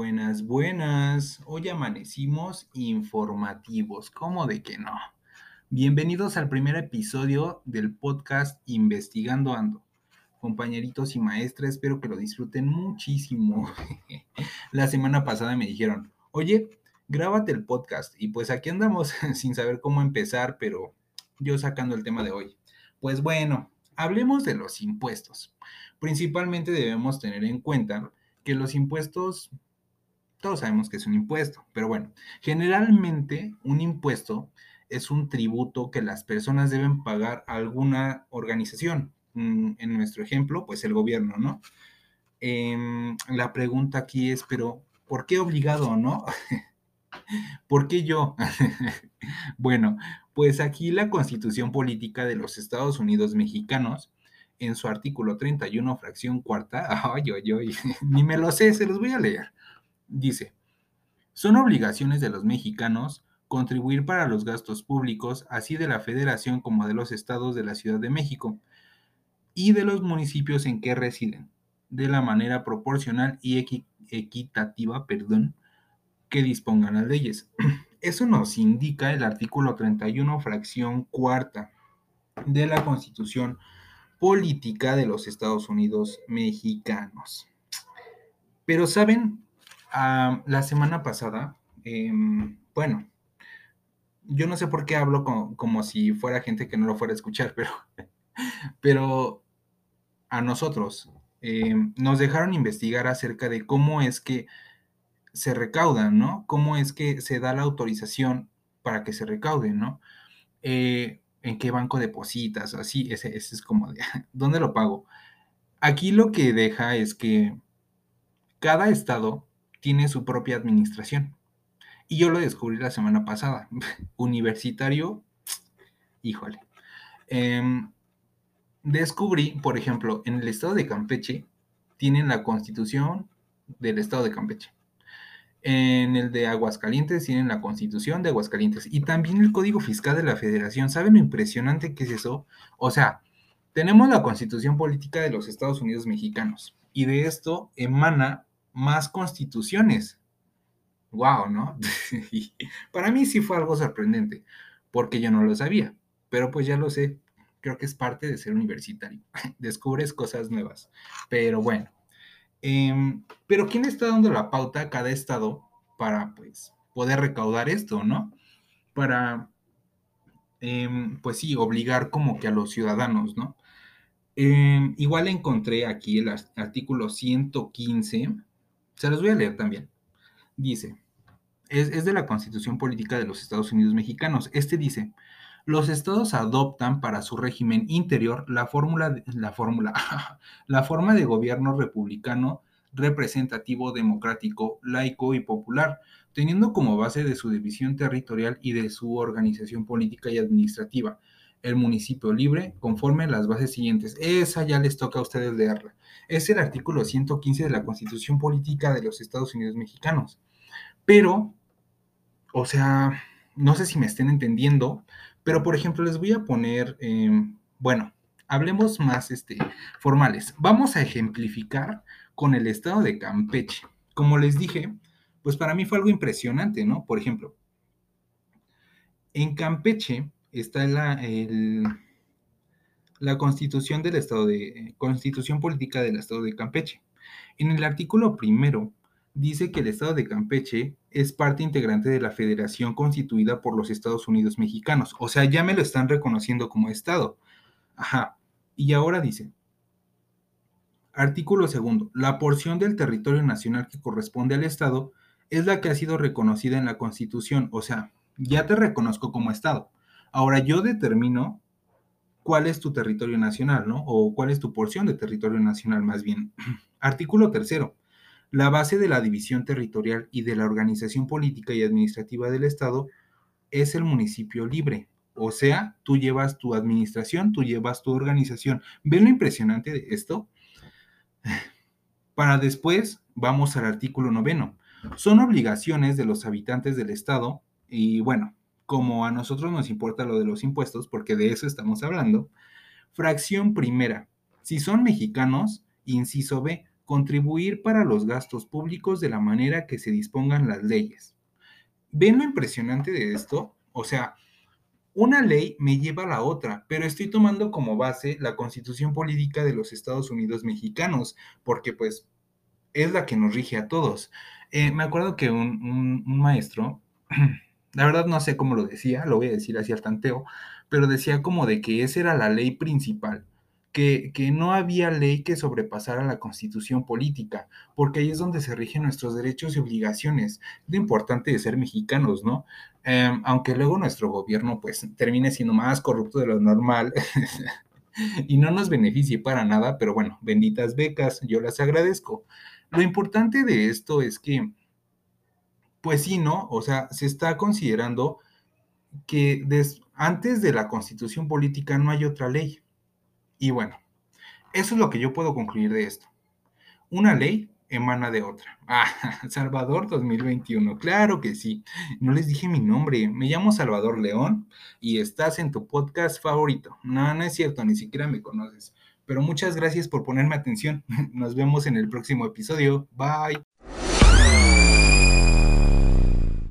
Buenas, buenas. Hoy amanecimos informativos. ¿Cómo de que no? Bienvenidos al primer episodio del podcast Investigando Ando. Compañeritos y maestras, espero que lo disfruten muchísimo. La semana pasada me dijeron, oye, grábate el podcast. Y pues aquí andamos sin saber cómo empezar, pero yo sacando el tema de hoy. Pues bueno, hablemos de los impuestos. Principalmente debemos tener en cuenta que los impuestos, todos sabemos que es un impuesto, pero bueno, generalmente un impuesto es un tributo que las personas deben pagar a alguna organización. Mm, en nuestro ejemplo, pues el gobierno, ¿no? Em, la pregunta aquí es, pero ¿por qué obligado, no? ¿Por qué yo? bueno, pues aquí la constitución política de los Estados Unidos mexicanos en su artículo 31, fracción cuarta, ay, ay, ay, ni me lo sé, se los voy a leer. Dice, son obligaciones de los mexicanos contribuir para los gastos públicos, así de la federación como de los estados de la Ciudad de México y de los municipios en que residen, de la manera proporcional y equitativa, perdón, que dispongan las leyes. Eso nos indica el artículo 31, fracción cuarta de la Constitución política de los Estados Unidos mexicanos. Pero, ¿saben? Ah, la semana pasada, em, bueno, yo no sé por qué hablo como, si fuera gente que no lo fuera a escuchar, pero, pero a nosotros em, nos dejaron investigar acerca de cómo es que se recaudan, ¿no? Cómo es que se da la autorización para que se recauden, ¿no? Eh, en qué banco depositas, así, ese, es como de, ¿dónde lo pago? Aquí lo que deja es que cada estado tiene su propia administración. Y yo lo descubrí la semana pasada. Universitario, híjole. Em, descubrí, por ejemplo, en el estado de Campeche, tienen la constitución del estado de Campeche. En el de Aguascalientes tienen la Constitución de Aguascalientes y también el Código Fiscal de la Federación. ¿Saben lo impresionante que es eso? O sea, tenemos la Constitución Política de los Estados Unidos Mexicanos y de esto emana más constituciones. Wow, ¿no? Para mí sí fue algo sorprendente, porque yo no lo sabía, pero pues ya lo sé. Creo que es parte de ser universitario. Descubres cosas nuevas. Pero bueno, Em, pero ¿quién está dando la pauta a cada estado para pues poder recaudar esto, ¿no? Para, em, pues sí, obligar como que a los ciudadanos, ¿no? Em, igual encontré aquí el artículo 115, se los voy a leer también. Dice, es, es de la Constitución Política de los Estados Unidos Mexicanos. Este dice, los estados adoptan para su régimen interior la fórmula, la fórmula, la forma de gobierno republicano, representativo, democrático, laico y popular, teniendo como base de su división territorial y de su organización política y administrativa el municipio libre conforme a las bases siguientes. Esa ya les toca a ustedes leerla. Es el artículo 115 de la Constitución Política de los Estados Unidos Mexicanos. Pero, o sea, no sé si me estén entendiendo, pero, por ejemplo, les voy a poner, em, bueno, hablemos más este, formales. Vamos a ejemplificar con el estado de Campeche. Como les dije, pues para mí fue algo impresionante, ¿no? Por ejemplo, en Campeche está la, la constitución del estado de, constitución política del estado de Campeche. En el artículo primero dice que el estado de Campeche es parte integrante de la federación constituida por los Estados Unidos mexicanos. O sea, ya me lo están reconociendo como estado. Ajá. Y ahora dice, artículo segundo, la porción del territorio nacional que corresponde al estado es la que ha sido reconocida en la constitución. O sea, ya te reconozco como estado. Ahora yo determino cuál es tu territorio nacional, ¿no? O cuál es tu porción de territorio nacional más bien. Artículo tercero. La base de la división territorial y de la organización política y administrativa del Estado es el municipio libre. O sea, tú llevas tu administración, tú llevas tu organización. ¿Ven lo impresionante de esto? Para después, vamos al artículo noveno. Son obligaciones de los habitantes del Estado y bueno, como a nosotros nos importa lo de los impuestos, porque de eso estamos hablando, fracción primera. Si son mexicanos, inciso B, contribuir para los gastos públicos de la manera que se dispongan las leyes. ¿Ven lo impresionante de esto? O sea, una ley me lleva a la otra, pero estoy tomando como base la constitución política de los Estados Unidos mexicanos, porque pues es la que nos rige a todos. Eh, me acuerdo que un, un maestro, la verdad no sé cómo lo decía, lo voy a decir así al tanteo, pero decía como de que esa era la ley principal que, no había ley que sobrepasara la constitución política, porque ahí es donde se rigen nuestros derechos y obligaciones. Lo importante de ser mexicanos, ¿no? Em, aunque luego nuestro gobierno pues termine siendo más corrupto de lo normal y no nos beneficie para nada, pero bueno, benditas becas, yo las agradezco. Lo importante de esto es que, pues sí, ¿no? O sea, se está considerando que antes de la constitución política no hay otra ley. Y bueno, eso es lo que yo puedo concluir de esto. Una ley emana de otra. Ah, Salvador 2021, claro que sí. No les dije mi nombre, me llamo Salvador León y estás en tu podcast favorito. No, no es cierto, ni siquiera me conoces. Pero muchas gracias por ponerme atención. Nos vemos en el próximo episodio. Bye.